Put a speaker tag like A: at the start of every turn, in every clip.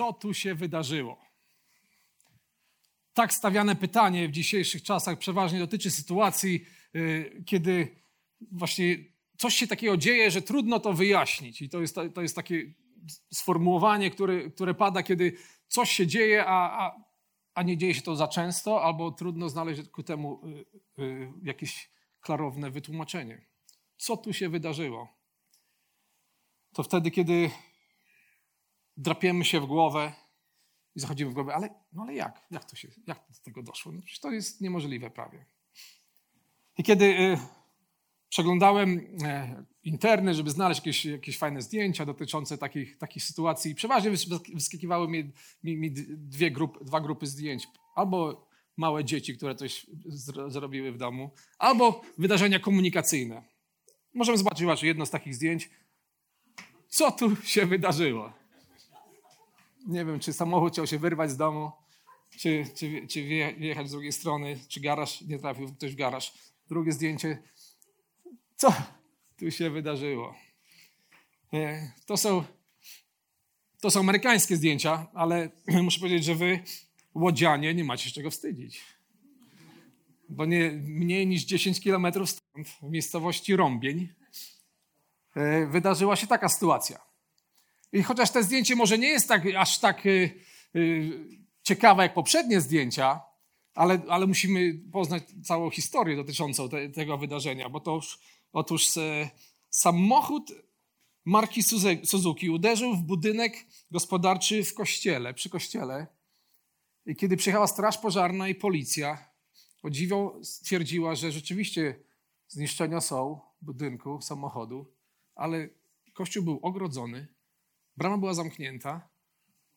A: Co tu się wydarzyło? Tak stawiane pytanie w dzisiejszych czasach przeważnie dotyczy sytuacji, y, kiedy właśnie coś się takiego dzieje, że trudno to wyjaśnić. I to jest, to jest takie sformułowanie, które, które pada, kiedy coś się dzieje, a, a, a nie dzieje się to za często, albo trudno znaleźć ku temu y, y, jakieś klarowne wytłumaczenie. Co tu się wydarzyło? To wtedy, kiedy drapiemy się w głowę i zachodzimy w głowę, ale, no ale jak? Jak to się, jak do tego doszło? No przecież to jest niemożliwe prawie. I kiedy y, przeglądałem y, internet, żeby znaleźć jakieś, jakieś fajne zdjęcia dotyczące takich, takich sytuacji, przeważnie wyskakiwały mi, mi, mi dwie dwa grupy zdjęć. Albo małe dzieci, które coś zrobiły w domu, albo wydarzenia komunikacyjne. Możemy zobaczyć jedno z takich zdjęć. Co tu się wydarzyło? Nie wiem, czy samochód chciał się wyrwać z domu, czy, czy, czy wjechać z drugiej strony, czy garaż, nie trafił ktoś w garaż. Drugie zdjęcie. Co tu się wydarzyło? To są, to są amerykańskie zdjęcia, ale muszę powiedzieć, że wy, łodzianie, nie macie się czego wstydzić. Bo nie, mniej niż 10 kilometrów stąd, w miejscowości Rąbień, e, wydarzyła się taka sytuacja. I chociaż to zdjęcie może nie jest tak, aż tak y, y, ciekawe jak poprzednie zdjęcia, ale, ale musimy poznać całą historię dotyczącą te, tego wydarzenia, bo to już, otóż e, samochód marki Suzuki uderzył w budynek gospodarczy w kościele, przy kościele. I kiedy przyjechała straż pożarna i policja, o dziwo stwierdziła, że rzeczywiście zniszczenia są budynku, samochodu, ale kościół był ogrodzony, brama była zamknięta,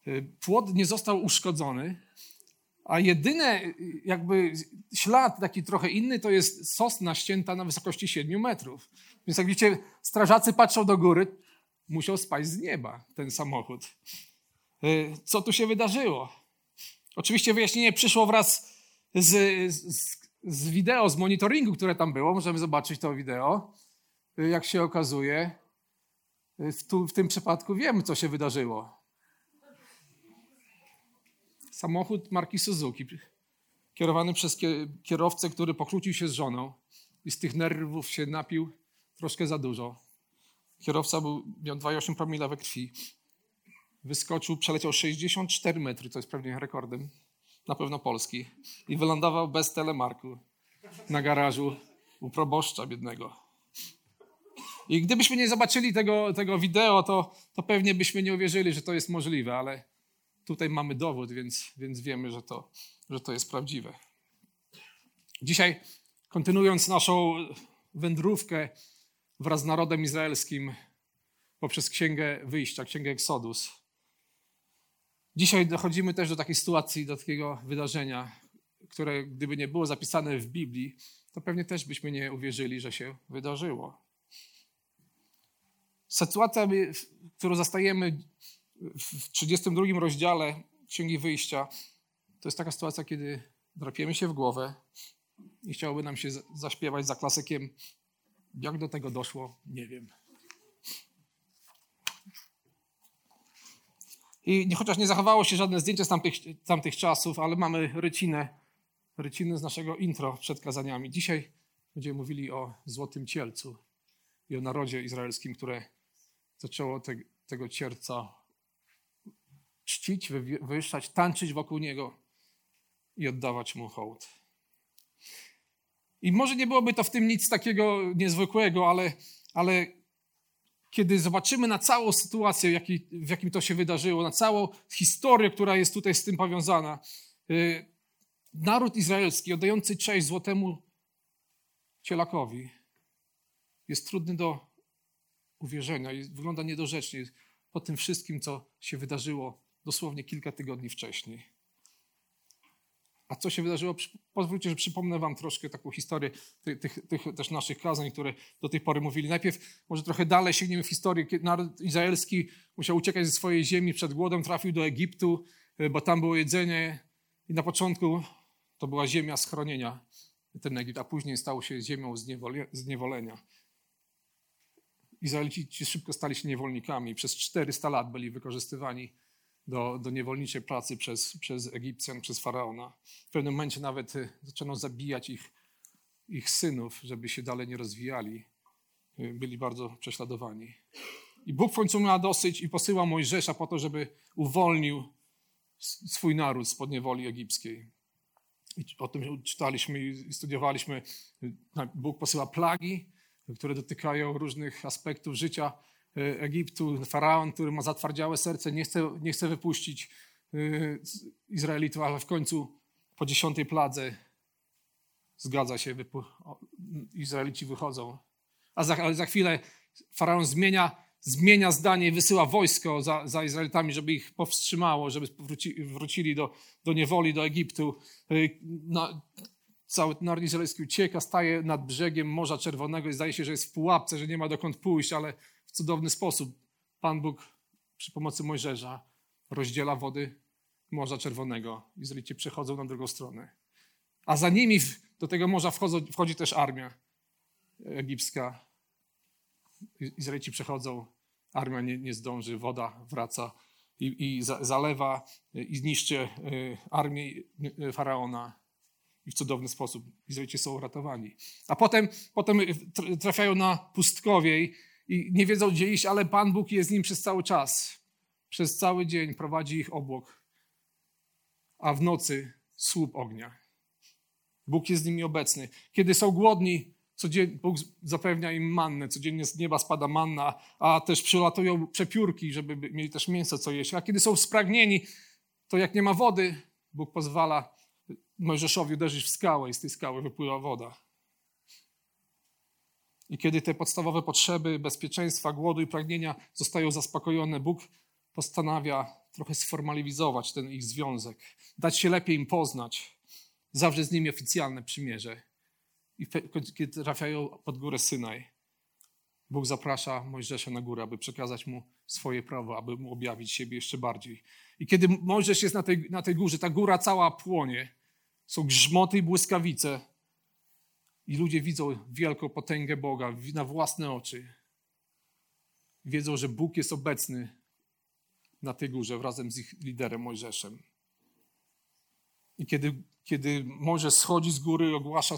A: y, płot nie został uszkodzony, a jedyne y, jakby ślad taki trochę inny to jest sosna ścięta na wysokości 7 metrów. Więc jak widzicie, strażacy patrzą do góry, musiał spaść z nieba ten samochód. Y, co tu się wydarzyło? Oczywiście wyjaśnienie przyszło wraz z, z, z wideo, z monitoringu, które tam było. Możemy zobaczyć to wideo. Jak się okazuje, w, tu, w tym przypadku wiemy, co się wydarzyło. Samochód marki Suzuki, kierowany przez kierowcę, który pokłócił się z żoną i z tych nerwów się napił troszkę za dużo. Kierowca był, miał 2,8 promila we krwi. Wyskoczył, przeleciał 64 metry, to jest pewnie rekordem, na pewno polski. I wylądował bez telemarku na garażu u proboszcza biednego. I gdybyśmy nie zobaczyli tego, tego wideo, to, to pewnie byśmy nie uwierzyli, że to jest możliwe, ale tutaj mamy dowód, więc, więc wiemy, że to, że to jest prawdziwe. Dzisiaj, kontynuując naszą wędrówkę wraz z narodem izraelskim poprzez Księgę Wyjścia, Księgę Eksodus, dzisiaj dochodzimy też do takiej sytuacji, do takiego wydarzenia, które gdyby nie było zapisane w Biblii, to pewnie też byśmy nie uwierzyli, że się wydarzyło. Sytuacja, którą zastajemy w 32 rozdziale Księgi Wyjścia, to jest taka sytuacja, kiedy drapiemy się w głowę i chciałoby nam się zaśpiewać za klasykiem jak do tego doszło, nie wiem. I chociaż nie zachowało się żadne zdjęcie z tamtych, tamtych czasów, ale mamy rycinę, rycinę z naszego intro przed kazaniami. Dzisiaj będziemy mówili o Złotym Cielcu i o narodzie izraelskim, które zaczęło te, tego cierca czcić, wywyższać, tańczyć wokół niego i oddawać mu hołd. I może nie byłoby to w tym nic takiego niezwykłego, ale, ale kiedy zobaczymy na całą sytuację, w, jaki, w jakim to się wydarzyło, na całą historię, która jest tutaj z tym powiązana, yy, naród izraelski oddający cześć złotemu cielakowi jest trudny do uwierzenia i wygląda niedorzecznie po tym wszystkim, co się wydarzyło dosłownie kilka tygodni wcześniej. A co się wydarzyło? Pozwólcie, że przypomnę Wam troszkę taką historię tych, tych, tych, też naszych kazań, które do tej pory mówili. Najpierw może trochę dalej sięgniemy w historię, kiedy naród izraelski musiał uciekać ze swojej ziemi przed głodem, trafił do Egiptu, e, bo tam było jedzenie i na początku to była ziemia schronienia, ten Egipt, a później stał się ziemią zniewolenia. Izraelici szybko stali się niewolnikami. Przez 400 lat byli wykorzystywani do, do niewolniczej pracy przez, przez Egipcjan, przez faraona. W pewnym momencie nawet y, zaczęto zabijać ich, ich synów, żeby się dalej nie rozwijali. Y, byli bardzo prześladowani. I Bóg w końcu miał dosyć i posyła Mojżesza po to, żeby uwolnił swój naród spod niewoli egipskiej. I o tym czytaliśmy i studiowaliśmy. Bóg posyła plagi, które dotykają różnych aspektów życia E, Egiptu, faraon, który ma zatwardziałe serce, nie chce, nie chce wypuścić e, Izraelitów, ale w końcu po dziesiątej pladze zgadza się, Izraelici wychodzą. A za, ale za chwilę faraon zmienia, zmienia zdanie i wysyła wojsko za, za Izraelitami, żeby ich powstrzymało, żeby wróci, wrócili do, do niewoli, do Egiptu. No, cały naród izraelski ucieka, staje nad brzegiem Morza Czerwonego i zdaje się, że jest w pułapce, że nie ma dokąd pójść, ale cudowny sposób Pan Bóg przy pomocy Mojżesza rozdziela wody Morza Czerwonego. Izraelici przechodzą na drugą stronę. A za nimi do tego morza wchodzą, wchodzi też armia egipska. Izraelici przechodzą, armia nie, nie zdąży, woda wraca i, i za, zalewa i niszczy e, armię e, faraona. I w cudowny sposób Izraelici są uratowani. A potem, potem trafiają na pustkowie i nie wiedzą gdzie iść, ale Pan Bóg jest z nim przez cały czas. Przez cały dzień prowadzi ich obłok, a w nocy słup ognia. Bóg jest z nimi obecny. Kiedy są głodni, Bóg zapewnia im mannę, codziennie z nieba spada manna, a też przylatują przepiórki, żeby mieli też mięso co jeść. A kiedy są spragnieni, to jak nie ma wody, Bóg pozwala Mojżeszowi uderzyć w skałę i z tej skały wypływa woda. I kiedy te podstawowe potrzeby bezpieczeństwa, głodu i pragnienia zostają zaspokojone, Bóg postanawia trochę sformalizować ten ich związek, dać się lepiej im poznać, zawrzeć z nimi oficjalne przymierze. I kiedy trafiają pod górę Synaj, Bóg zaprasza Mojżesza na górę, aby przekazać mu swoje prawo, aby mu objawić siebie jeszcze bardziej. I kiedy Mojżesz jest na tej, na tej górze, ta góra cała płonie, są grzmoty i błyskawice, i ludzie widzą wielką potęgę Boga na własne oczy. Wiedzą, że Bóg jest obecny na tej górze wrazem z ich liderem Mojżeszem. I kiedy, kiedy Mojżesz schodzi z góry, ogłasza,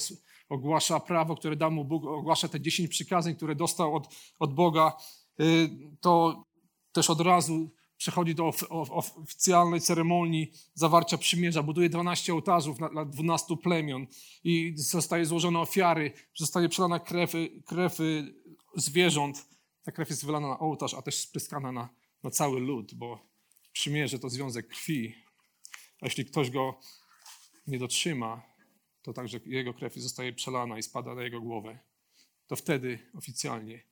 A: ogłasza prawo, które dał mu Bóg, ogłasza te dziesięć przykazań, które dostał od, od Boga, y, to też od razu przechodzi do oficjalnej ceremonii zawarcia przymierza, buduje 12 ołtarzów dla 12 plemion i zostaje złożone ofiary, zostaje przelana krew, krew zwierząt. Ta krew jest wylana na ołtarz, a też spryskana na, na cały lud, bo przymierze to związek krwi. A jeśli ktoś go nie dotrzyma, to także jego krew zostaje przelana i spada na jego głowę. To wtedy oficjalnie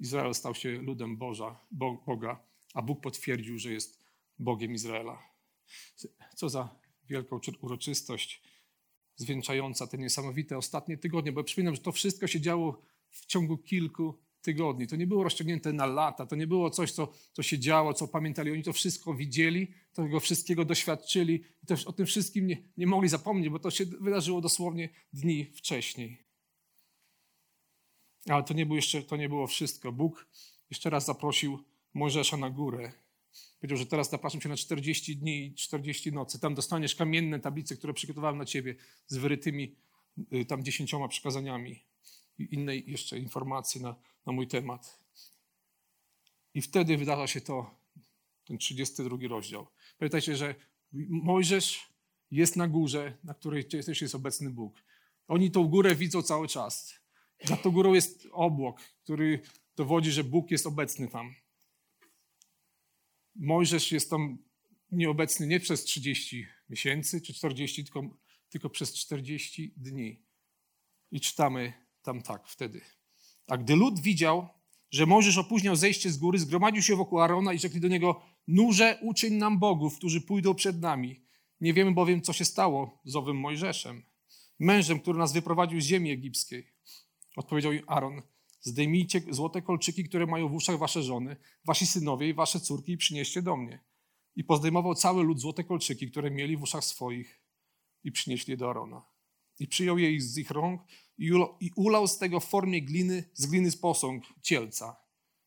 A: Izrael stał się ludem Boża, Boga a Bóg potwierdził, że jest Bogiem Izraela. Co za wielką uroczystość zwieńczająca te niesamowite ostatnie tygodnie, bo przypominam, że to wszystko się działo w ciągu kilku tygodni. To nie było rozciągnięte na lata, to nie było coś, co, co się działo, co pamiętali. Oni to wszystko widzieli, tego wszystkiego doświadczyli i też o tym wszystkim nie, nie mogli zapomnieć, bo to się wydarzyło dosłownie dni wcześniej. Ale to nie, było jeszcze, to nie było wszystko. Bóg jeszcze raz zaprosił Mojżesza na górę. Powiedział, że teraz zapraszam cię na 40 dni i 40 nocy. Tam dostaniesz kamienne tablice, które przygotowałem na ciebie z wyrytymi y, tam dziesięcioma przykazaniami i innej jeszcze informacji na, na mój temat. I wtedy wydarza się to, ten 32 rozdział. Pamiętajcie, że Mojżesz jest na górze, na której też jest obecny Bóg. Oni tą górę widzą cały czas. Za tą górą jest obłok, który dowodzi, że Bóg jest obecny tam. Mojżesz jest tam nieobecny nie przez 30 miesięcy czy 40, tylko, tylko przez 40 dni. I czytamy tam tak wtedy. A gdy lud widział, że Mojżesz opóźniał zejście z góry, zgromadził się wokół Arona i rzekli do niego, nurze uczyń nam bogów, którzy pójdą przed nami. Nie wiemy bowiem, co się stało z owym Mojżeszem, mężem, który nas wyprowadził z ziemi egipskiej. Odpowiedział im Aaron, zdejmijcie złote kolczyki, które mają w uszach wasze żony, wasi synowie i wasze córki i przynieście do mnie. I pozdejmował cały lud złote kolczyki, które mieli w uszach swoich i przynieśli do Arona. I przyjął je z ich rąk i ulał z tego w formie gliny, z gliny z posąg cielca.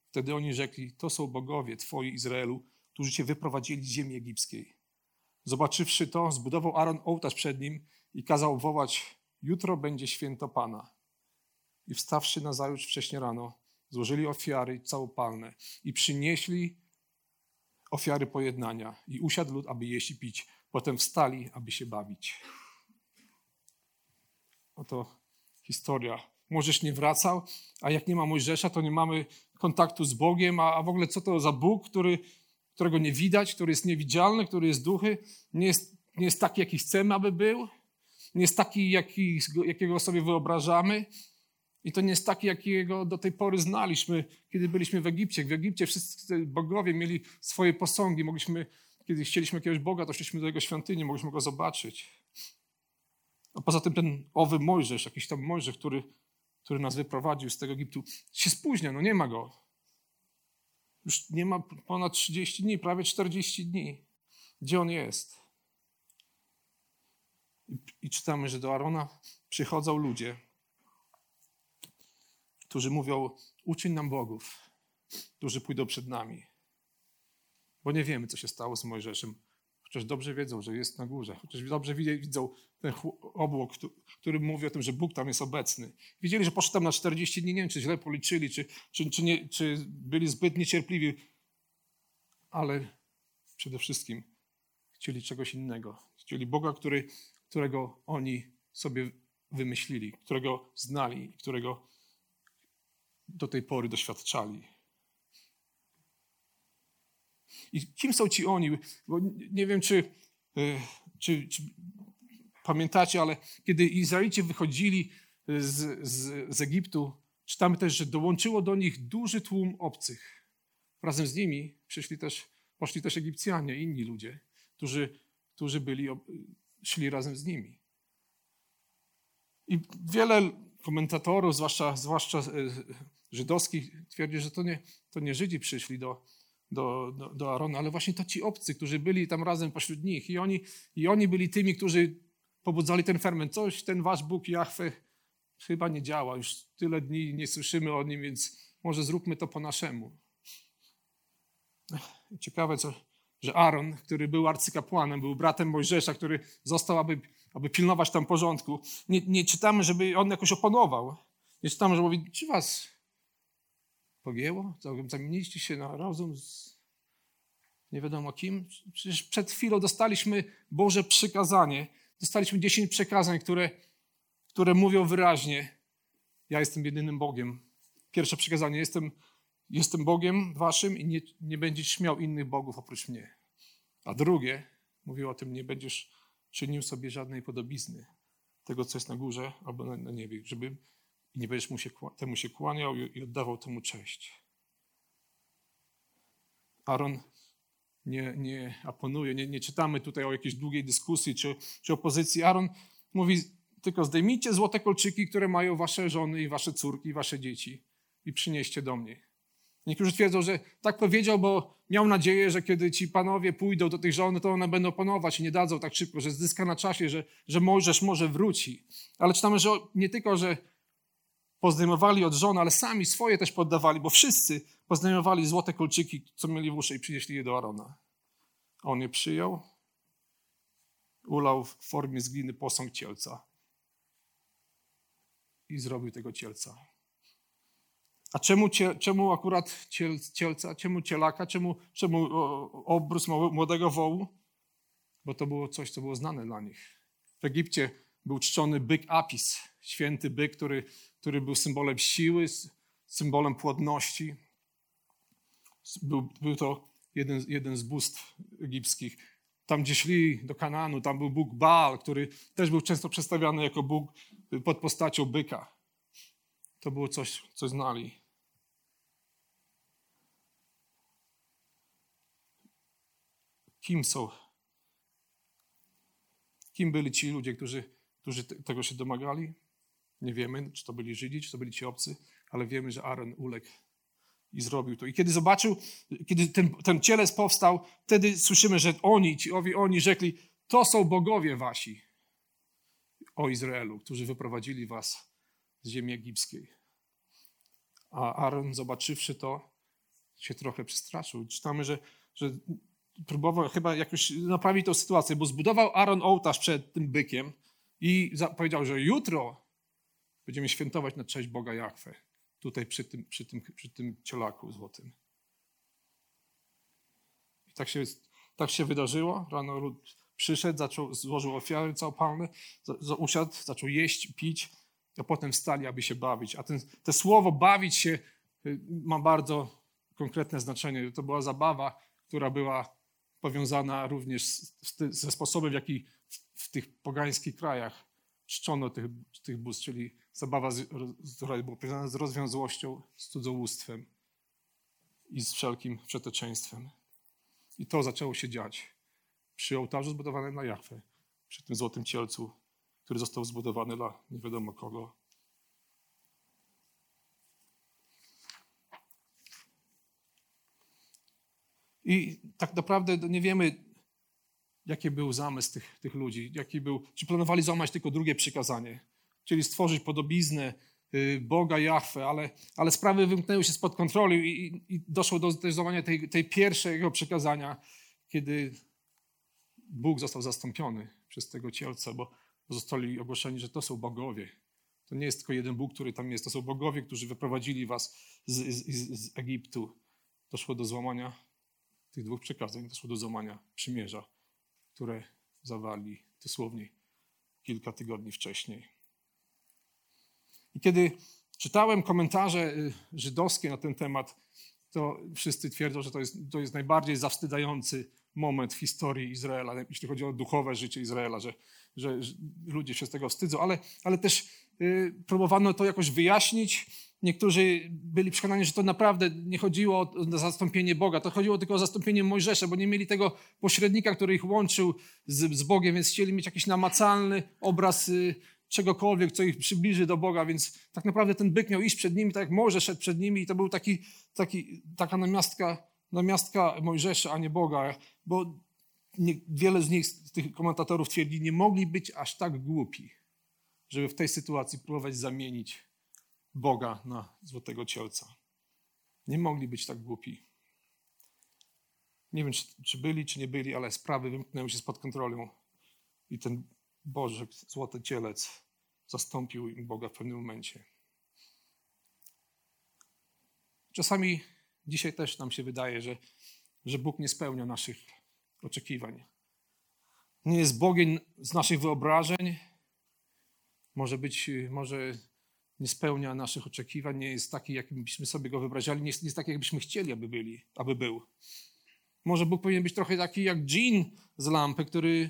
A: Wtedy oni rzekli, to są bogowie Twoi Izraelu, którzy Cię wyprowadzili z ziemi egipskiej. Zobaczywszy to, zbudował Aaron ołtarz przed nim i kazał wołać, jutro będzie święto Pana. I wstawszy na zajutrz wcześnie rano, złożyli ofiary całopalne i przynieśli ofiary pojednania i usiadł lud, aby jeść i pić. Potem wstali, aby się bawić. Oto historia. Możesz nie wracał, a jak nie ma Mojżesza, to nie mamy kontaktu z Bogiem, a, a w ogóle co to za Bóg, który, którego nie widać, który jest niewidzialny, który jest duchy, nie jest, nie jest taki, jaki chcemy, aby był, nie jest taki, jaki, jakiego sobie wyobrażamy. I to nie jest taki, jakiego do tej pory znaliśmy, kiedy byliśmy w Egipcie. W Egipcie wszyscy bogowie mieli swoje posągi. Mogliśmy, kiedy chcieliśmy jakiegoś Boga, to szliśmy do jego świątyni, mogliśmy go zobaczyć. A poza tym ten owy Mojżesz, jakiś tam Mojżesz, który, który nas wyprowadził z tego Egiptu, się spóźnia, no nie ma go. Już nie ma ponad 30 dni, prawie 40 dni. Gdzie on jest? I, czytamy, że do Arona przychodzą ludzie, którzy mówią: Uczyń nam bogów, którzy pójdą przed nami. Bo nie wiemy, co się stało z Mojżeszem. Chociaż dobrze wiedzą, że jest na górze. Chociaż dobrze widzą ten obłok, który mówi o tym, że Bóg tam jest obecny. Widzieli, że poszedł tam na 40 dni. Nie wiem, czy źle policzyli, czy, czy, czy, nie, czy byli zbyt niecierpliwi. Ale przede wszystkim chcieli czegoś innego. Chcieli Boga, który, którego oni sobie wymyślili, którego znali, którego do tej pory doświadczali. I kim są ci oni? Bo nie wiem, czy, e, czy, czy pamiętacie, ale kiedy Izraelici wychodzili z, z, z Egiptu, czytamy też, że dołączyło do nich duży tłum obcych. Razem z nimi przyszli też, poszli też Egipcjanie, inni ludzie, którzy, którzy byli, szli razem z nimi. I wiele komentatorów, zwłaszcza, zwłaszcza e, żydowskich, twierdzi, że to nie, to nie Żydzi przyszli do, do, do, do Arona, ale właśnie to ci obcy, którzy byli tam razem pośród nich. I oni, I oni byli tymi, którzy pobudzali ten ferment. Coś ten wasz Bóg Jahwe chyba nie działa. Już tyle dni nie słyszymy o nim, więc może zróbmy to po naszemu. Ciekawe, co, że Aaron, który był arcykapłanem, był bratem Mojżesza, który został, aby, aby pilnować tam porządku. Nie, nie czytamy, żeby on jakoś oponował. Nie czytamy, że mówi, czy was pogięło? Zamieniliście się na rozum z nie wiadomo kim? Przecież przed chwilą dostaliśmy Boże przykazanie. Dostaliśmy dziesięć przekazań, które, które mówią wyraźnie: Ja jestem jedynym Bogiem. Pierwsze przekazanie: Jestem, jestem Bogiem waszym i nie, nie będziesz miał innych bogów oprócz mnie. A drugie mówiło o tym: Nie będziesz czynił sobie żadnej podobizny tego, co jest na górze albo na, na niebie, żeby i nie będziesz mu się, temu się kłaniał i oddawał temu cześć. Aaron nie, nie aponuje, nie, nie czytamy tutaj o jakiejś długiej dyskusji czy, czy opozycji. Aaron mówi tylko zdejmijcie złote kolczyki, które mają wasze żony i wasze córki i wasze dzieci i przynieście do mnie. Niektórzy twierdzą, że tak powiedział, bo miał nadzieję, że kiedy ci panowie pójdą do tych żony, to one będą panować i nie dadzą tak szybko, że zyska na czasie, że, że Mojżesz może wróci. Ale czytamy, że nie tylko, że pozdejmowali od żon, ale sami swoje też poddawali, bo wszyscy pozdejmowali złote kolczyki, co mieli w uszy i przynieśli je do Arona. On je przyjął, ulał w formie z gliny posąg cielca i zrobił tego cielca. A czemu, czemu akurat ciel, cielca, czemu cielaka, czemu, czemu obrus młodego wołu? Bo to było coś, co było znane dla nich. W Egipcie był czczony byk Apis, święty byk, który który był symbolem siły, symbolem płodności. Był, był to jeden, jeden z bóstw egipskich. Tam, gdzie szli do Kananu, tam był Bóg Baal, który też był często przedstawiany jako Bóg pod postacią byka. to było coś, co znali. Kim są? Kim byli ci ludzie, którzy, którzy tego się domagali? Nie wiemy, czy to byli Żydzi, czy to byli ci obcy, ale wiemy, że Aaron uległ i zrobił to. I kiedy zobaczył, kiedy ten, ten cielec powstał, wtedy słyszymy, że oni, ci owi, oni rzekli, to są bogowie wasi, o Izraelu, którzy wyprowadzili was z ziemi egipskiej. A Aaron, zobaczywszy to, się trochę przestraszył. Czytamy, że, że próbował chyba jakoś naprawić tę sytuację, bo zbudował Aaron ołtarz przed tym bykiem i powiedział, że jutro będziemy świętować na cześć Boga Jachwę. Tutaj przy tym, przy tym, przy tym cielaku złotym. I tak się, tak się wydarzyło. Rano lud przyszedł, zaczął, złożył ofiary całopalne, usiadł, zaczął jeść, pić, a potem wstali, aby się bawić. A ten, te słowo bawić się y, ma bardzo konkretne znaczenie. To była zabawa, która była powiązana również ze sposobem, w jaki w, w tych pogańskich krajach czczono tych, tych bóstw, czyli zabawa, z, która była powiązana z rozwiązłością, z cudzołóstwem i z wszelkim przeteczeństwem. I to zaczęło się dziać przy ołtarzu zbudowanym na Jachwę, przy tym złotym cielcu, który został zbudowany dla nie wiadomo kogo. I tak naprawdę nie wiemy, jaki był zamysł tych, tych ludzi, jaki był, czy planowali złamać tylko drugie przykazanie, czyli stworzyć podobiznę y, Boga Jahwe, ale, ale sprawy wymknęły się spod kontroli i, i doszło do też złamania tej, tej pierwszego przykazania, kiedy Bóg został zastąpiony przez tego cielca, bo zostali ogłoszeni, że to są bogowie. To nie jest tylko jeden Bóg, który tam jest, to są bogowie, którzy wyprowadzili was z, z, z Egiptu. Doszło do złamania tych dwóch przekazań, doszło do złamania przymierza, które zawali dosłownie kilka tygodni wcześniej. I kiedy czytałem komentarze y, żydowskie na ten temat, to wszyscy twierdzą, że to jest, to jest najbardziej zawstydzający moment w historii Izraela, jeśli chodzi o duchowe życie Izraela, że, że, że ludzie się z tego wstydzą, ale, ale też próbowano to jakoś wyjaśnić. Niektórzy byli przekonani, że to naprawdę nie chodziło o zastąpienie Boga, to chodziło tylko o zastąpienie Mojżesza, bo nie mieli tego pośrednika, który ich łączył z, z Bogiem, więc chcieli mieć jakiś namacalny obraz y, czegokolwiek, co ich przybliży do Boga, więc tak naprawdę ten byk miał iść przed nimi, tak jak Mojżesz szedł przed nimi i to był taki, taki, taka namiastka namiastka Mojżesza, a nie Boga, bo nie, wiele z nich, z tych komentatorów twierdzi, nie mogli być aż tak głupi, żeby w tej sytuacji próbować zamienić Boga na złotego cielca. Nie mogli być tak głupi. Nie wiem, czy, czy byli, czy nie byli, ale sprawy wymknęły się spod kontrolą i ten Boży, złoty cielec zastąpił im Boga w pewnym momencie. Czasami Dzisiaj też nam się wydaje, że, że Bóg nie spełnia naszych oczekiwań. Nie jest Bogiem z naszych wyobrażeń. Może być, może nie spełnia naszych oczekiwań, nie jest taki, jakbyśmy sobie go wyobrażali, nie jest, nie jest taki, jakbyśmy chcieli, aby, byli, aby był. Może Bóg powinien być trochę taki jak dżin z lampy, który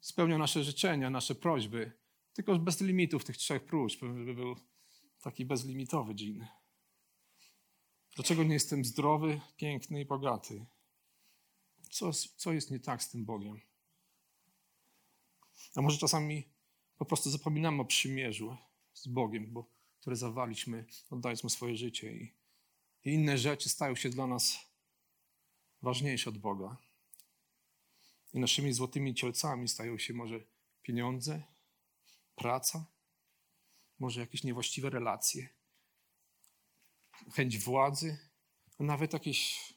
A: spełnia nasze życzenia, nasze prośby, tylko bez limitów tych trzech próśb, żeby był taki bezlimitowy dżin. Dlaczego nie jestem zdrowy, piękny i bogaty? Co, co jest nie tak z tym Bogiem? A może czasami po prostu zapominamy o przymierzu z Bogiem, bo, które zawaliśmy, oddając Mu swoje życie i, i inne rzeczy stają się dla nas ważniejsze od Boga. I naszymi złotymi cielcami stają się może pieniądze, praca, może jakieś niewłaściwe relacje chęć władzy, a nawet jakieś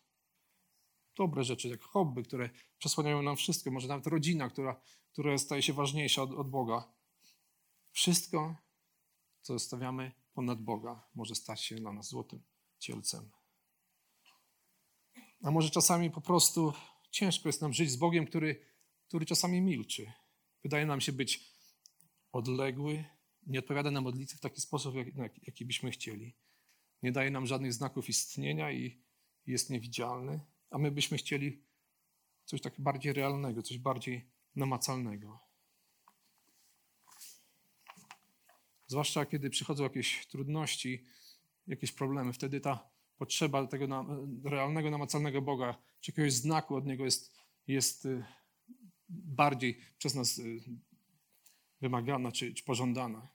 A: dobre rzeczy, jak hobby, które przesłaniają nam wszystko, może nawet rodzina, która, która staje się ważniejsza od, od Boga. Wszystko, co stawiamy ponad Boga, może stać się dla nas złotym cielcem. A może czasami po prostu ciężko jest nam żyć z Bogiem, który, który czasami milczy. Wydaje nam się być odległy, nie odpowiada na modlitwy w taki sposób, jak, jaki byśmy chcieli nie daje nam żadnych znaków istnienia i jest niewidzialny, a my byśmy chcieli coś tak bardziej realnego, coś bardziej namacalnego. Zwłaszcza kiedy przychodzą jakieś trudności, jakieś problemy. Wtedy ta potrzeba tego na, realnego, namacalnego Boga, czy jakiegoś znaku od Niego jest, jest y, bardziej przez nas y, wymagana czy, czy pożądana.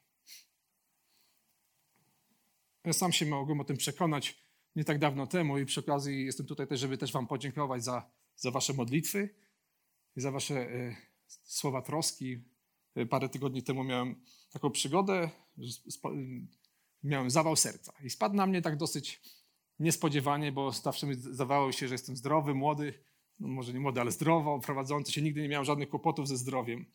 A: Ja sam się mogłem o tym przekonać nie tak dawno temu i przy okazji jestem tutaj też, żeby też Wam podziękować za, za Wasze modlitwy i za Wasze y, słowa troski. Y, parę tygodni temu miałem taką przygodę, miałem zawał serca i spadł na mnie tak dosyć niespodziewanie, bo zawsze mi zdawało się, że jestem zdrowy, młody, no może nie młody, ale zdrowo, prowadzący się, nigdy nie miałem żadnych kłopotów ze zdrowiem.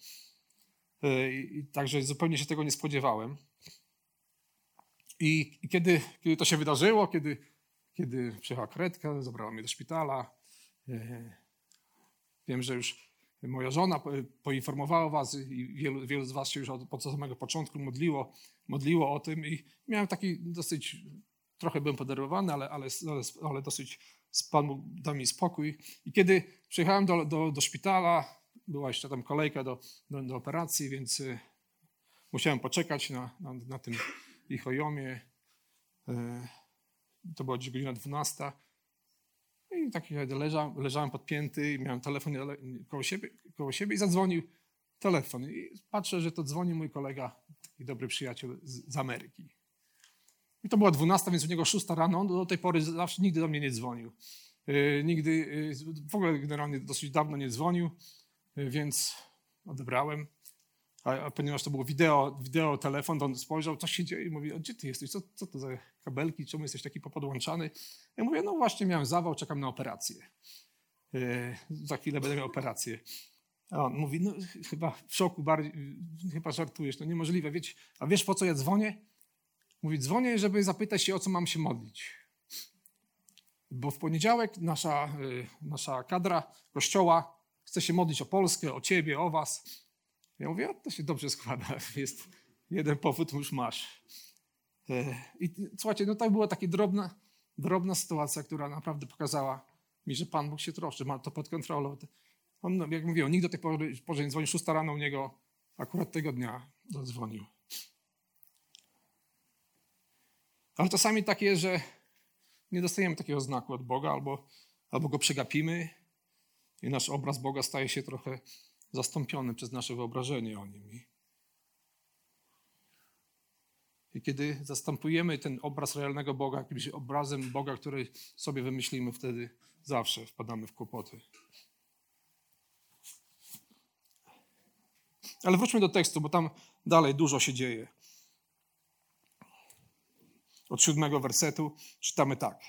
A: Y, I, także zupełnie się tego nie spodziewałem. I, i kiedy, kiedy to się wydarzyło, kiedy, kiedy przyjechała karetka, zabrała mnie do szpitala, y, wiem, że już moja żona poinformowała was i wielu, wielu z was się już od, od samego początku modliło, modliło o tym i miałem taki dosyć, trochę byłem poderwowany, ale, ale, ale, dosyć Pan dał mi spokój. I kiedy przyjechałem do, do, do szpitala, była jeszcze tam kolejka do, do, do operacji, więc y, musiałem poczekać na, na, na tym ich ojomie. Y, to była godzina 12. I tak leżałem, leżałem podpięty i miałem telefon koło siebie, koło siebie i zadzwonił telefon. I patrzę, że to dzwoni mój kolega, taki dobry przyjaciel z, z Ameryki. I to była 12, więc u niego 6 rano. On do tej pory zawsze nigdy do mnie nie dzwonił. Yy, nigdy, yy, w ogóle generalnie dosyć dawno nie dzwonił, yy, więc odebrałem. A, a, ponieważ to było wideo, wideo, telefon, to on spojrzał, co się dzieje i mówi, gdzie ty jesteś, co, co to za kabelki, czemu jesteś taki popodłączany? Ja mówię, no właśnie miałem zawał, czekam na operację. za chwilę będę miał operację. A on mówi, no chyba w szoku bardziej, chyba żartujesz, to niemożliwe. Wiecie, a wiesz po co ja dzwonię? Mówi, dzwonię, żeby zapytać się, o co mam się modlić. Bo w poniedziałek nasza, y, nasza kadra kościoła chce się modlić o Polskę, o ciebie, o was. Ja mówię, to się dobrze składa. Jest jeden powód, już masz. Y, I słuchajcie, no to była taka drobna, drobna sytuacja, która naprawdę pokazała mi, że Pan Bóg się troszczy, ma to pod kontrolą. On, jak mówiłem, nikt do tej pory, pory nie dzwonił, szósta rano u niego akurat tego dnia zadzwonił. Ale czasami tak jest, że nie dostajemy takiego znaku od Boga, albo, albo go przegapimy i nasz obraz Boga staje się trochę zastąpiony przez nasze wyobrażenie o nim. I kiedy zastępujemy ten obraz realnego Boga jakimś obrazem Boga, który sobie wymyślimy, wtedy zawsze wpadamy w kłopoty. Ale wróćmy do tekstu, bo tam dalej dużo się dzieje od siódmego wersetu czytamy tak.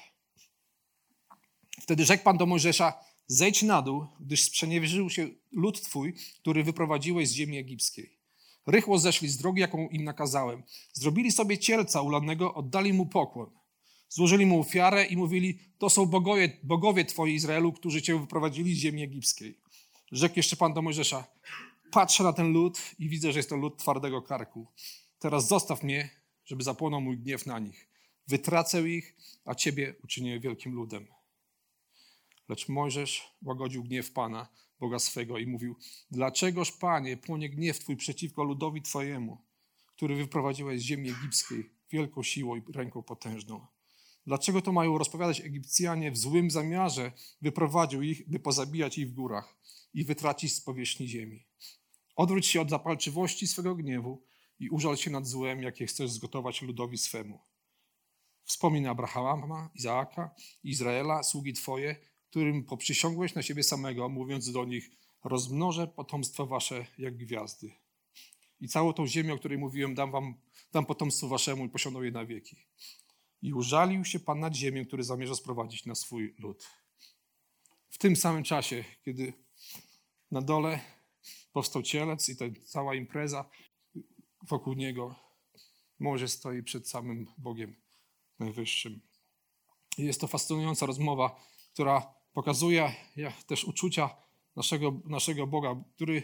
A: Wtedy rzekł Pan do Mojżesza, zejdź na dół, gdyż sprzeniewierzył się lud Twój, który wyprowadziłeś z ziemi egipskiej. Rychło zeszli z drogi, jaką im nakazałem. Zrobili sobie cielca ulanego, oddali mu pokłon. Złożyli mu ofiarę i mówili, to są bogowie, bogowie Twoi Izraelu, którzy Cię wyprowadzili z ziemi egipskiej. Rzekł jeszcze Pan do Mojżesza, patrzę na ten lud i widzę, że jest to lud twardego karku. Teraz zostaw mnie, żeby zapłonął mój gniew na nich. Wytracę ich, a ciebie uczynię wielkim ludem. Lecz Mojżesz łagodził gniew Pana, Boga swego i mówił, dlaczegoż, Panie, płonie gniew Twój przeciwko ludowi Twojemu, który wyprowadziłeś z ziemi egipskiej wielką siłą i ręką potężną? Dlaczego to mają rozpowiadać Egipcjanie w złym zamiarze? Wyprowadził ich, by pozabijać ich w górach i wytracić z powierzchni ziemi. Odwróć się od zapalczywości swego gniewu i użal się nad złem, jakie chcesz zgotować ludowi swemu. Wspomnij Abrahama, Izaaka, Izraela, sługi Twoje, którym poprzysiągłeś na siebie samego, mówiąc do nich, rozmnożę potomstwo Wasze jak gwiazdy. I całą tą ziemię, o której mówiłem, dam wam, dam potomstwu Waszemu i posiądą je na wieki. I użalił się Pan nad ziemię, który zamierza sprowadzić na swój lud. W tym samym czasie, kiedy na dole powstał cielec i ta cała impreza wokół niego, może stoi przed samym Bogiem Najwyższym. Jest to fascynująca rozmowa, która pokazuje też uczucia naszego, naszego Boga, który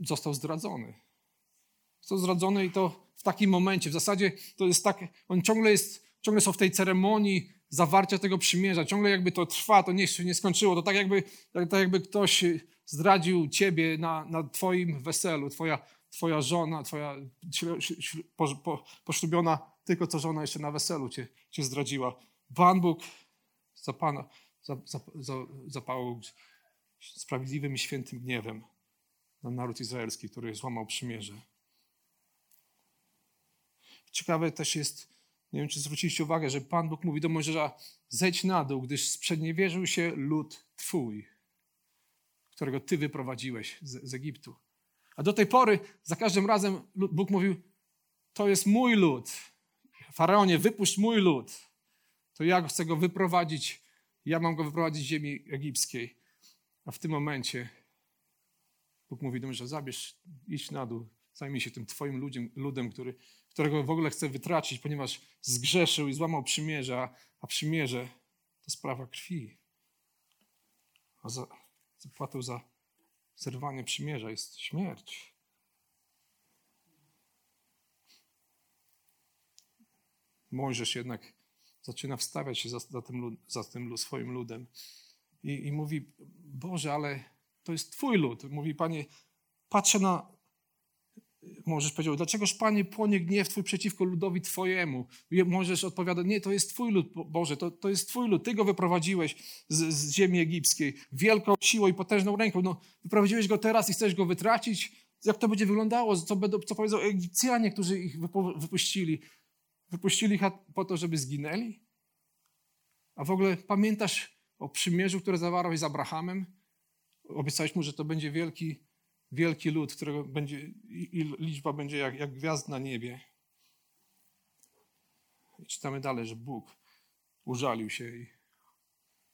A: został zdradzony. Został zdradzony i to w takim momencie. W zasadzie to jest tak, on ciągle jest, ciągle są w tej ceremonii zawarcia tego przymierza, ciągle jakby to trwa, to nie nie skończyło. To tak jakby, tak, tak jakby ktoś zdradził ciebie na, na twoim weselu. Twoja, twoja żona, twoja po, po, poślubiona, tylko co żona jeszcze na weselu cię, cię zdradziła. Pan Bóg za Pana zapałał sprawiedliwym i świętym gniewem na naród izraelski, który złamał przymierze. Ciekawe też jest, nie wiem czy zwróciliście uwagę, że Pan Bóg mówi do Mojżesza, zejdź na dół, gdyż sprzedniewierzył się lud Twój, którego Ty wyprowadziłeś z, z Egiptu. A do tej pory za każdym razem Bóg mówił, to jest mój lud. Faraonie, wypuść mój lud. To ja chcę go wyprowadzić, ja mam go wyprowadzić z ziemi egipskiej. A w tym momencie Bóg mówi do mnie, że zabierz, idź na dół, zajmij się tym twoim ludem, ludem który, którego w ogóle chcę wytracić, ponieważ zgrzeszył i złamał przymierze, a przymierze to sprawa krwi. A za, zapłatą za zerwanie przymierza jest śmierć. Mojżesz jednak zaczyna wstawiać się za, za tym, za tym swoim ludem i, i mówi, Boże, ale to jest Twój lud. Mówi, Panie, patrzę na, Możesz powiedział, dlaczegoż Panie płonie gniew Twój przeciwko ludowi Twojemu? Możesz odpowiadać, nie, to jest Twój lud, Boże, to, to jest Twój lud, Ty go wyprowadziłeś z, z ziemi egipskiej wielką siłą i potężną ręką. No, wyprowadziłeś go teraz i chcesz go wytracić? Jak to będzie wyglądało? Co, co powiedzą Egipcjanie, którzy ich wypuścili? Wypuścili ich po to, żeby zginęli? A w ogóle pamiętasz o przymierzu, które zawarłeś z Abrahamem? Obiecałeś mu, że to będzie wielki wielki lud, którego będzie, i liczba będzie jak, jak gwiazd na niebie. I czytamy dalej, że Bóg użalił się i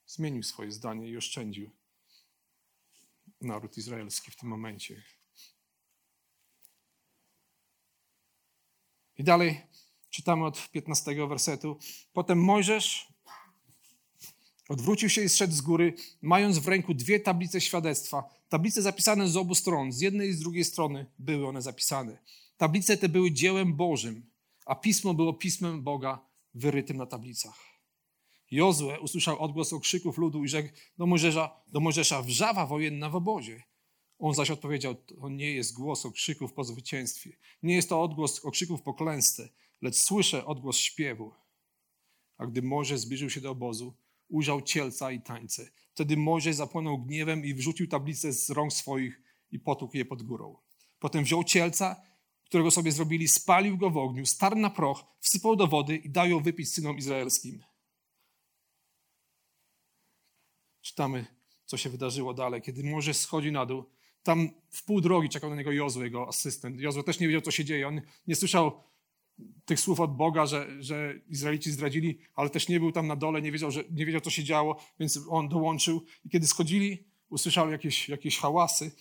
A: zmienił swoje zdanie i oszczędził naród izraelski w tym momencie. I dalej czytamy od 15 wersetu. Potem Mojżesz Odwrócił się i zszedł z góry, mając w ręku dwie tablice świadectwa. Tablice zapisane z obu stron, z jednej i z drugiej strony były one zapisane. Tablice te były dziełem Bożym, a pismo było pismem Boga wyrytym na tablicach. Jozue usłyszał odgłos okrzyków ludu i rzekł do Mojżesza, do Mojżesza wrzawa wojenna w obozie. On zaś odpowiedział, to nie jest głos okrzyków po zwycięstwie. Nie jest to odgłos okrzyków po klęsce, lecz słyszę odgłos śpiewu. A gdy Mojżesz zbliżył się do obozu, ujrzał cielca i tańce. Wtedy Mojżesz zapłonął gniewem i wrzucił tablicę z rąk swoich i potłukł je pod górą. Potem wziął cielca, którego sobie zrobili, spalił go w ogniu, starł na proch, wsypał do wody i dał ją wypić synom izraelskim. Czytamy, co się wydarzyło dalej. Kiedy Mojżesz schodzi na dół, tam w pół drogi czekał na niego Jozue, jego asystent. Jozue też nie wiedział, co się dzieje. On nie słyszał tych słów od Boga, że, że Izraelici zdradzili, ale też nie był tam na dole, nie wiedział, że, nie wiedział, co się działo, więc on dołączył. I kiedy schodzili, usłyszał jakieś, jakieś hałasy.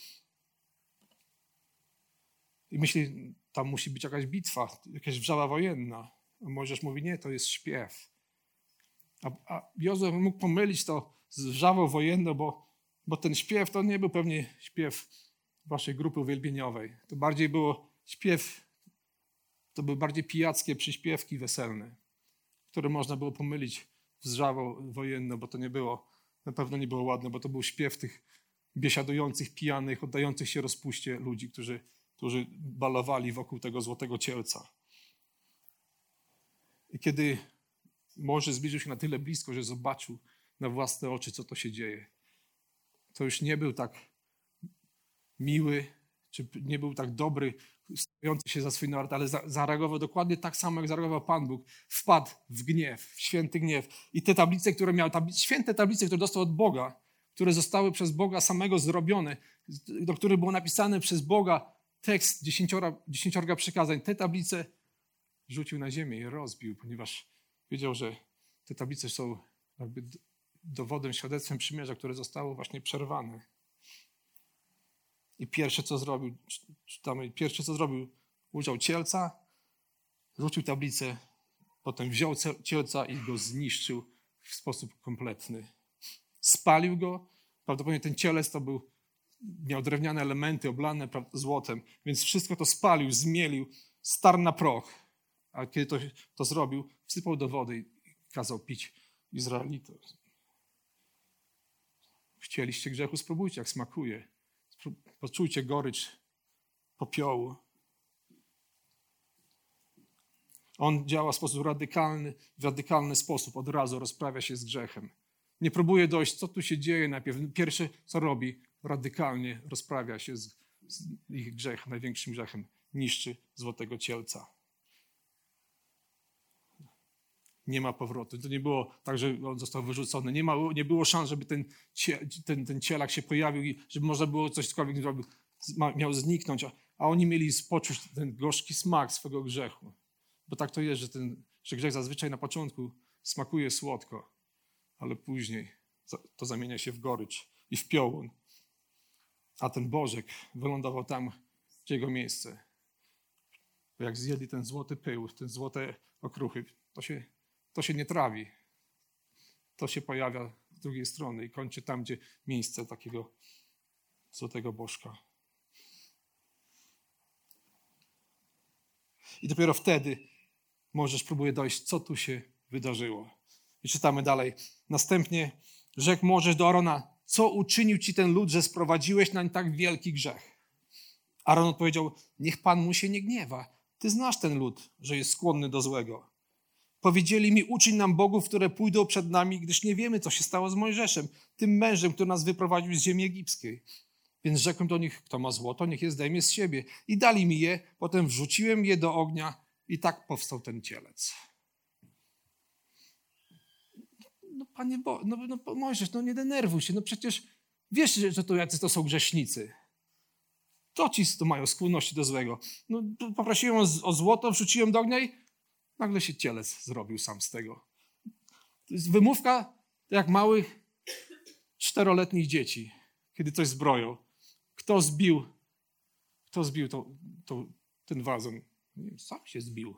A: I myśli, tam musi być jakaś bitwa, jakaś wrzawa wojenna. A Mojżesz mówi, nie, to jest śpiew. A, a Józef mógł pomylić to z wrzawą wojenną, bo, bo ten śpiew to nie był pewnie śpiew waszej grupy uwielbieniowej. To bardziej było śpiew to były bardziej pijackie przyśpiewki weselne, które można było pomylić z żawą wojenną, bo to nie było, na pewno nie było ładne, bo to był śpiew tych biesiadujących, pijanych, oddających się rozpuście ludzi, którzy, którzy balowali wokół tego złotego cielca. I kiedy może zbliżył się na tyle blisko, że zobaczył na własne oczy, co to się dzieje, to już nie był tak miły, czy nie był tak dobry stojący się za swój naród, ale zareagował dokładnie tak samo, jak zareagował Pan Bóg. Wpadł w gniew, w święty gniew. I te tablice, które miał, święte tablice, które dostał od Boga, które zostały przez Boga samego zrobione, do których było napisane przez Boga tekst dziesięciora, dziesięciorga przykazań, te tablice rzucił na ziemię i rozbił, ponieważ wiedział, że te tablice są jakby dowodem, świadectwem przymierza, które zostało właśnie przerwane. I pierwsze co zrobił, czytamy, pierwsze co zrobił, użył cielca, rzucił tablicę, potem wziął cielca i go zniszczył w sposób kompletny. Spalił go, prawdopodobnie ten cielec to był, miał drewniane elementy oblane złotem, więc wszystko to spalił, zmielił, starł na proch. A kiedy to, to zrobił, wsypał do wody i kazał pić Izraelitom. Chcieliście grzechu, spróbujcie, jak smakuje. Poczujcie gorycz popiołu. On działa w sposób radykalny, w radykalny sposób, od razu rozprawia się z grzechem. Nie próbuje dojść, co tu się dzieje najpierw. Pierwsze, co robi, radykalnie rozprawia się z, z ich grzechem, największym grzechem. Niszczy złotego cielca. Nie ma powrotu. To nie było tak, że on został wyrzucony. Nie, ma, nie było szans, żeby ten, ten, ten cielak się pojawił i żeby można było coś zrobić, miał zniknąć. A, a oni mieli poczuć ten gorzki smak swego grzechu. Bo tak to jest, że, ten, że grzech zazwyczaj na początku smakuje słodko, ale później to zamienia się w gorycz i w piołun. A ten Bożek wylądował tam, gdzie jego miejsce. Bo jak zjedli ten złoty pył, ten złote okruchy, to się, to się nie trawi. To się pojawia z drugiej strony i kończy tam, gdzie miejsce takiego złotego bożka. I dopiero wtedy możesz próbuje dojść, co tu się wydarzyło. I czytamy dalej. Następnie rzekł możesz do Arona, co uczynił ci ten lud, że sprowadziłeś nań tak wielki grzech? Aaron odpowiedział, niech Pan mu się nie gniewa. Ty znasz ten lud, że jest skłonny do złego. Powiedzieli mi, uczyń nam bogów, które pójdą przed nami, gdyż nie wiemy, co się stało z Mojżeszem, tym mężem, który nas wyprowadził z ziemi egipskiej. Więc rzekłem do nich, kto ma złoto, niech je zdejmie z siebie. I dali mi je, potem wrzuciłem je do ognia i tak powstał ten cielec. No panie Bo, no, no Mojżesz, no nie denerwuj się, no przecież wiesz, że to jacy to są grzesznicy. To ci to mają skłonności do złego. No, poprosiłem o, o złoto, wrzuciłem do ognia i nagle się cielec zrobił sam z tego. To jest wymówka jak małych czteroletnich dzieci, kiedy coś zbroją. Kto zbił, kto zbił to, to, ten wazon? sam się zbił.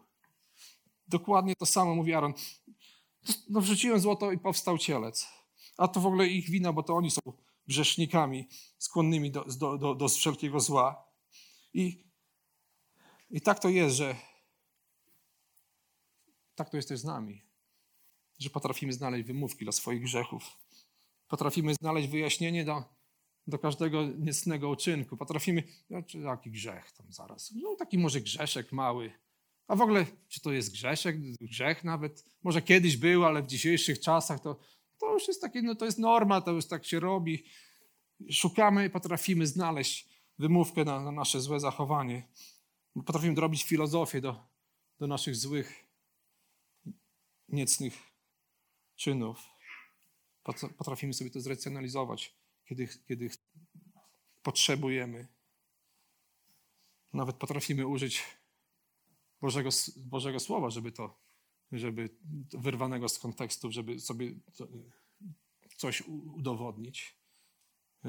A: Dokładnie to samo mówi Aaron. No, wrzuciłem złoto i powstał cielec. A to w ogóle ich wina, bo to oni są grzesznikami, skłonnymi do, do, do, do wszelkiego zła. I, I tak to jest, że tak to jest też z nami, że potrafimy znaleźć wymówki dla swoich grzechów. Potrafimy znaleźć wyjaśnienie do, do każdego niecnego uczynku. Potrafimy, no, czy jaki grzech tam zaraz, no taki może grzeszek mały. A w ogóle, czy to jest grzeszek, grzech nawet? Może kiedyś był, ale w dzisiejszych czasach to, to już jest takie, no to jest norma, to już tak się robi. Szukamy, potrafimy znaleźć wymówkę na, na nasze złe zachowanie. Potrafimy robić filozofię do, do naszych złych, niecnych czynów. Potrafimy sobie to zracjonalizować kiedy, kiedy potrzebujemy. Nawet potrafimy użyć Bożego, Bożego Słowa, żeby to, żeby wyrwanego z kontekstu, żeby sobie coś udowodnić.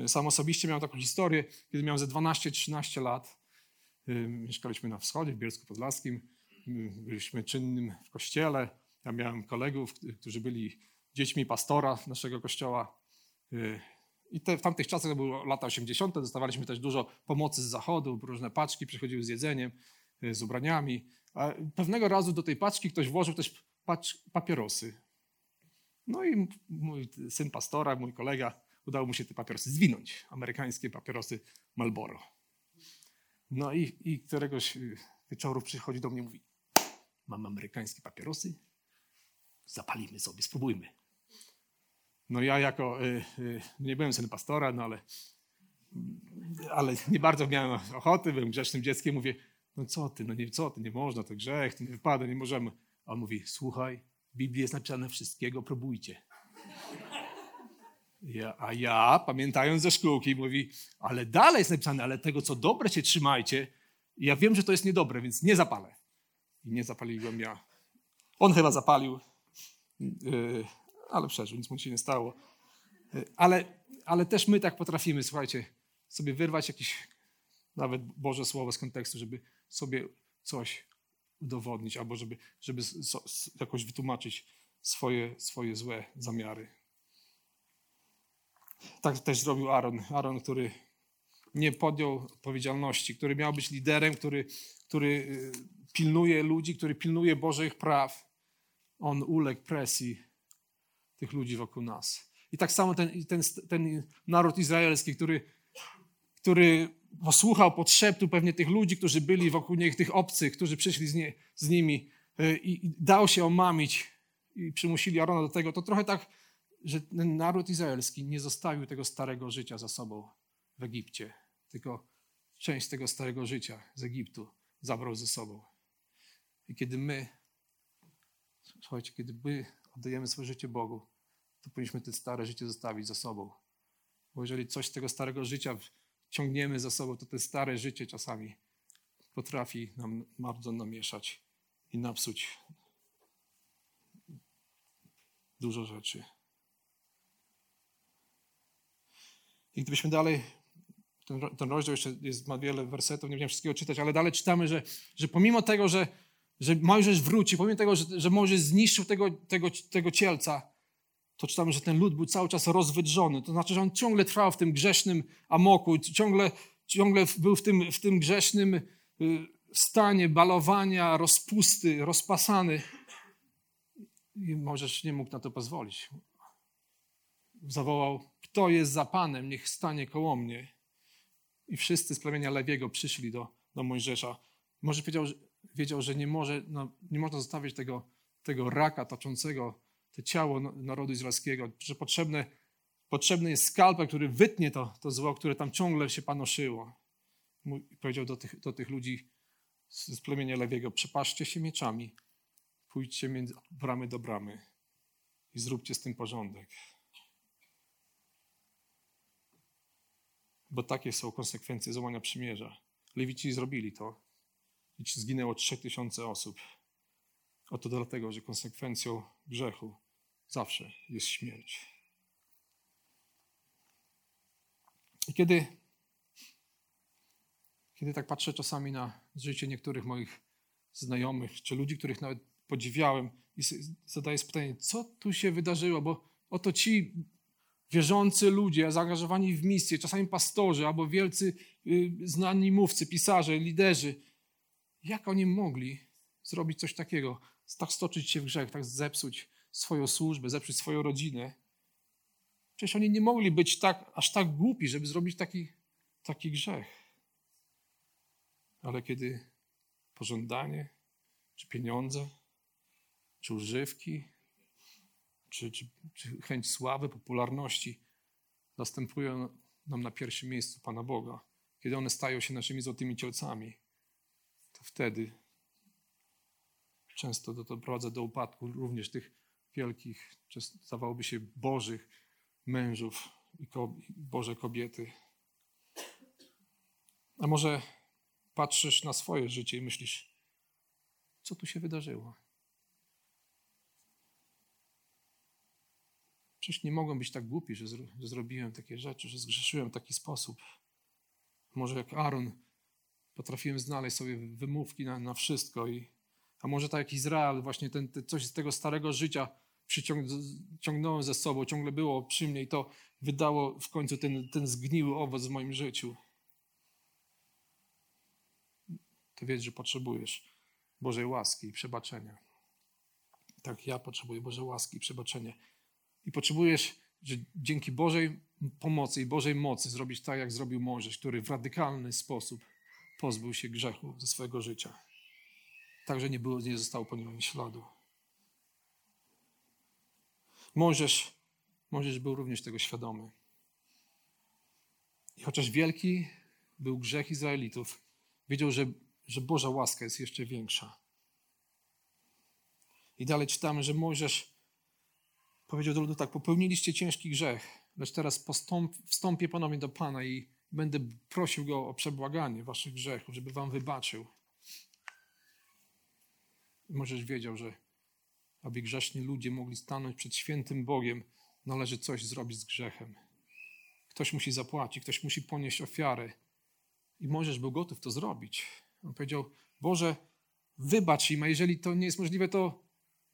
A: Sam osobiście miałem taką historię, kiedy miałem ze 12-13 lat. Mieszkaliśmy na wschodzie, w Bielsku Podlaskim. Byliśmy czynnym w kościele. Ja miałem kolegów, którzy byli dziećmi pastora naszego kościoła. I te, w tamtych czasach, to były lata 80., dostawaliśmy też dużo pomocy z zachodu, różne paczki przychodziły z jedzeniem, y, z ubraniami. A pewnego razu do tej paczki ktoś włożył też papierosy. No i mój syn pastora, mój kolega, udało mu się te papierosy zwinąć. Amerykańskie papierosy Marlboro. No i, i któregoś y, wieczoru przychodzi do mnie i mówi: Mam amerykańskie papierosy, zapalimy sobie, spróbujmy. No ja jako, y, y, nie byłem synem pastora, no ale, ale nie bardzo miałem ochoty, byłem grzecznym dzieckiem, mówię, no co ty, no nie, co ty, nie można, to grzech, to nie wypada, nie możemy. A on mówi, słuchaj, w Biblii jest napisane wszystkiego, próbujcie. Ja, a ja, pamiętając ze szkółki, mówi, ale dalej jest napisane, ale tego, co dobre się trzymajcie. Ja wiem, że to jest niedobre, więc nie zapalę. I nie zapaliłem ja. On chyba zapalił. Yy, ale przeżył, nic mu się nie stało. E, ale, ale też my tak potrafimy, słuchajcie, sobie wyrwać jakieś nawet Boże Słowo z kontekstu, żeby sobie coś udowodnić albo żeby, żeby jakoś wytłumaczyć swoje, swoje złe zamiary. Tak też zrobił Aaron. Aaron, który nie podjął odpowiedzialności, który miał być liderem, który, który e, pilnuje ludzi, który pilnuje Bożych praw. On uległ presji tych ludzi wokół nas. I tak samo ten, ten, ten naród izraelski, który, który posłuchał podszeptu pewnie tych ludzi, którzy byli wokół nich, tych obcych, którzy przyszli z, nie, z nimi y, i, i dał się omamić i przymusili Arona do tego, to trochę tak, że ten naród izraelski nie zostawił tego starego życia za sobą w Egipcie, tylko część tego starego życia z Egiptu zabrał ze sobą. I kiedy my, słuchajcie, kiedy my oddajemy swoje życie Bogu, to powinniśmy to stare życie zostawić za sobą. Bo jeżeli coś z tego starego życia ciągniemy za sobą, to to stare życie czasami potrafi nam bardzo namieszać i napsuć dużo rzeczy. I gdybyśmy dalej, ten, ten rozdział jeszcze jest, ma wiele wersetów, nie wiem wszystkiego czytać, ale dalej czytamy, że, że pomimo tego, że, że Mojżesz wróci, pomimo tego, że, że Mojżesz zniszczył tego, tego, tego cielca, to czytamy, że ten lud był cały czas rozwydrzony. To znaczy, że on ciągle trwał w tym grzesznym amoku, ciągle, ciągle był w tym, w tym grzesznym y, stanie balowania, rozpusty, rozpasany. I Możesz nie mógł na to pozwolić. Zawołał, kto jest za Panem, niech stanie koło mnie. I wszyscy z plemienia Lewiego przyszli do, do Mojżesza. Może wiedział, wiedział że nie, może, no, nie można zostawić tego, tego raka toczącego to ciało narodu izraelskiego, że potrzebne, potrzebny jest skalpel, który wytnie to, to zło, które tam ciągle się panoszyło. I powiedział do tych, do tych ludzi z plemienia Lewiego, przepaszcie się mieczami, pójdźcie między bramy do bramy i zróbcie z tym porządek. Bo takie są konsekwencje złamania przymierza. Lewici zrobili to zginęło 3000 osób. Oto dlatego, że konsekwencją grzechu zawsze jest śmierć. I kiedy, kiedy tak patrzę czasami na życie niektórych moich znajomych, czy ludzi, których nawet podziwiałem, i zadaję pytanie, co tu się wydarzyło, bo oto ci wierzący ludzie, zaangażowani w misję, czasami pastorzy albo wielcy y, znani mówcy, pisarze, liderzy, jak oni mogli zrobić coś takiego, tak stoczyć się w grzech, tak zepsuć swoją służbę, zepsuć swoją rodzinę. Przecież oni nie mogli być tak, aż tak głupi, żeby zrobić taki, taki grzech. Ale kiedy pożądanie, czy pieniądze, czy używki, czy, czy, czy chęć sławy, popularności zastępują nam na pierwszym miejscu Pana Boga, kiedy one stają się naszymi złotymi cielcami, to wtedy często to doprowadza do upadku również tych wielkich, zdawałoby się bożych mężów i Boże kobiety. A może patrzysz na swoje życie i myślisz, co tu się wydarzyło? Przecież nie mogłem być tak głupi, że, zro, że zrobiłem takie rzeczy, że zgrzeszyłem w taki sposób. Może jak Aaron potrafiłem znaleźć sobie wymówki na, na wszystko i a może tak jak Izrael, właśnie ten, coś z tego starego życia przyciągnąłem ze sobą, ciągle było przy mnie i to wydało w końcu ten, ten zgniły owoc w moim życiu. To wiedz, że potrzebujesz Bożej łaski i przebaczenia. Tak, ja potrzebuję Bożej łaski i przebaczenia. I potrzebujesz, że dzięki Bożej pomocy i Bożej mocy zrobić tak, jak zrobił Mojżesz, który w radykalny sposób pozbył się grzechu ze swojego życia. Także nie, było, nie zostało po nim śladu. Mojżesz, Mojżesz był również tego świadomy. I chociaż wielki był grzech Izraelitów, wiedział, że, że Boża łaska jest jeszcze większa. I dalej czytamy, że Mojżesz powiedział do ludu tak, popełniliście ciężki grzech, lecz teraz postąp, wstąpię ponownie do Pana i będę prosił Go o przebłaganie waszych grzechów, żeby wam wybaczył. I Mojżesz wiedział, że aby grzeszni ludzie mogli stanąć przed świętym Bogiem, należy coś zrobić z grzechem. Ktoś musi zapłacić, ktoś musi ponieść ofiarę. I Mojżesz był gotów to zrobić. On powiedział: Boże, wybacz im, a jeżeli to nie jest możliwe, to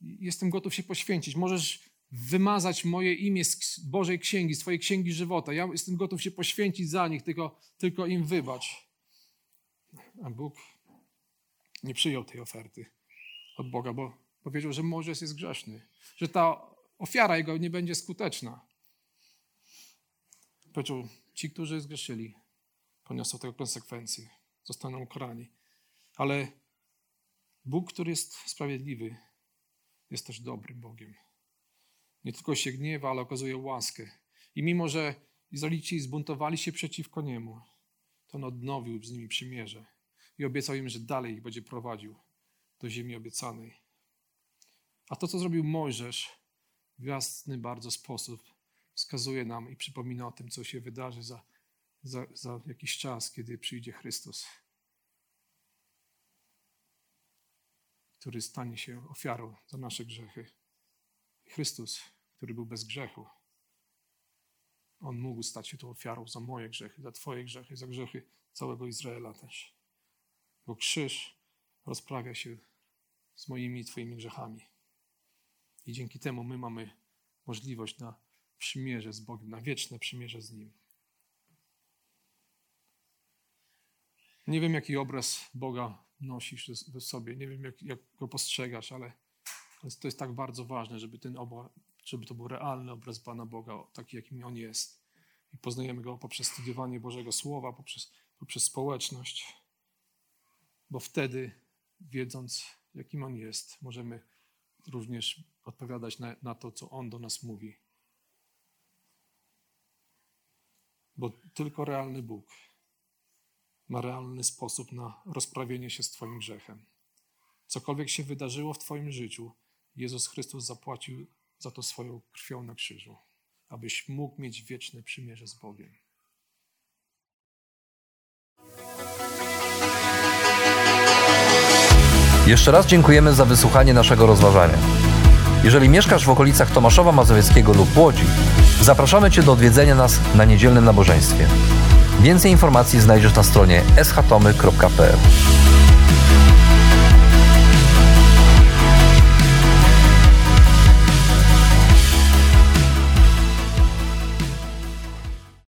A: jestem gotów się poświęcić. Możesz wymazać moje imię z Bożej Księgi, z Twojej Księgi Żywota. Ja jestem gotów się poświęcić za nich, tylko, tylko im wybacz. A Bóg nie przyjął tej oferty od Boga, bo powiedział, że Mojżesz jest grzeszny, że ta ofiara jego nie będzie skuteczna. Powiedział, ci, którzy zgrzeszyli, poniosą tego konsekwencje, zostaną ukarani. Ale Bóg, który jest sprawiedliwy, jest też dobrym Bogiem. Nie tylko się gniewa, ale okazuje łaskę. I mimo, że Izraelici zbuntowali się przeciwko Niemu, to On odnowił z nimi przymierze i obiecał im, że dalej ich będzie prowadził do ziemi obiecanej. A to, co zrobił Mojżesz w jasny bardzo sposób, wskazuje nam i przypomina o tym, co się wydarzy za, za, za jakiś czas, kiedy przyjdzie Chrystus, który stanie się ofiarą za nasze grzechy. Chrystus, który był bez grzechu, on mógł stać się tą ofiarą za moje grzechy, za Twoje grzechy, za grzechy całego Izraela też. Bo krzyż rozprawia się z moimi i Twoimi grzechami. I dzięki temu my mamy możliwość na przymierze z Bogiem, na wieczne przymierze z Nim. Nie wiem, jaki obraz Boga nosisz w sobie, nie wiem, jak, jak go postrzegasz, ale to jest tak bardzo ważne, żeby, ten obraz, żeby to był realny obraz Pana Boga, taki, jakim On jest. I poznajemy Go poprzez studiowanie Bożego Słowa, poprzez, poprzez społeczność, bo wtedy, wiedząc, jakim On jest, możemy również odpowiadać na, na to, co On do nas mówi. Bo tylko realny Bóg ma realny sposób na rozprawienie się z Twoim grzechem. Cokolwiek się wydarzyło w Twoim życiu, Jezus Chrystus zapłacił za to swoją krwią na krzyżu, abyś mógł mieć wieczne przymierze z Bogiem.
B: Jeszcze raz dziękujemy za wysłuchanie naszego rozważania. Jeżeli mieszkasz w okolicach Tomaszowa Mazowieckiego lub Łodzi, zapraszamy Cię do odwiedzenia nas na niedzielnym nabożeństwie. Więcej informacji znajdziesz na stronie schatomy.pl.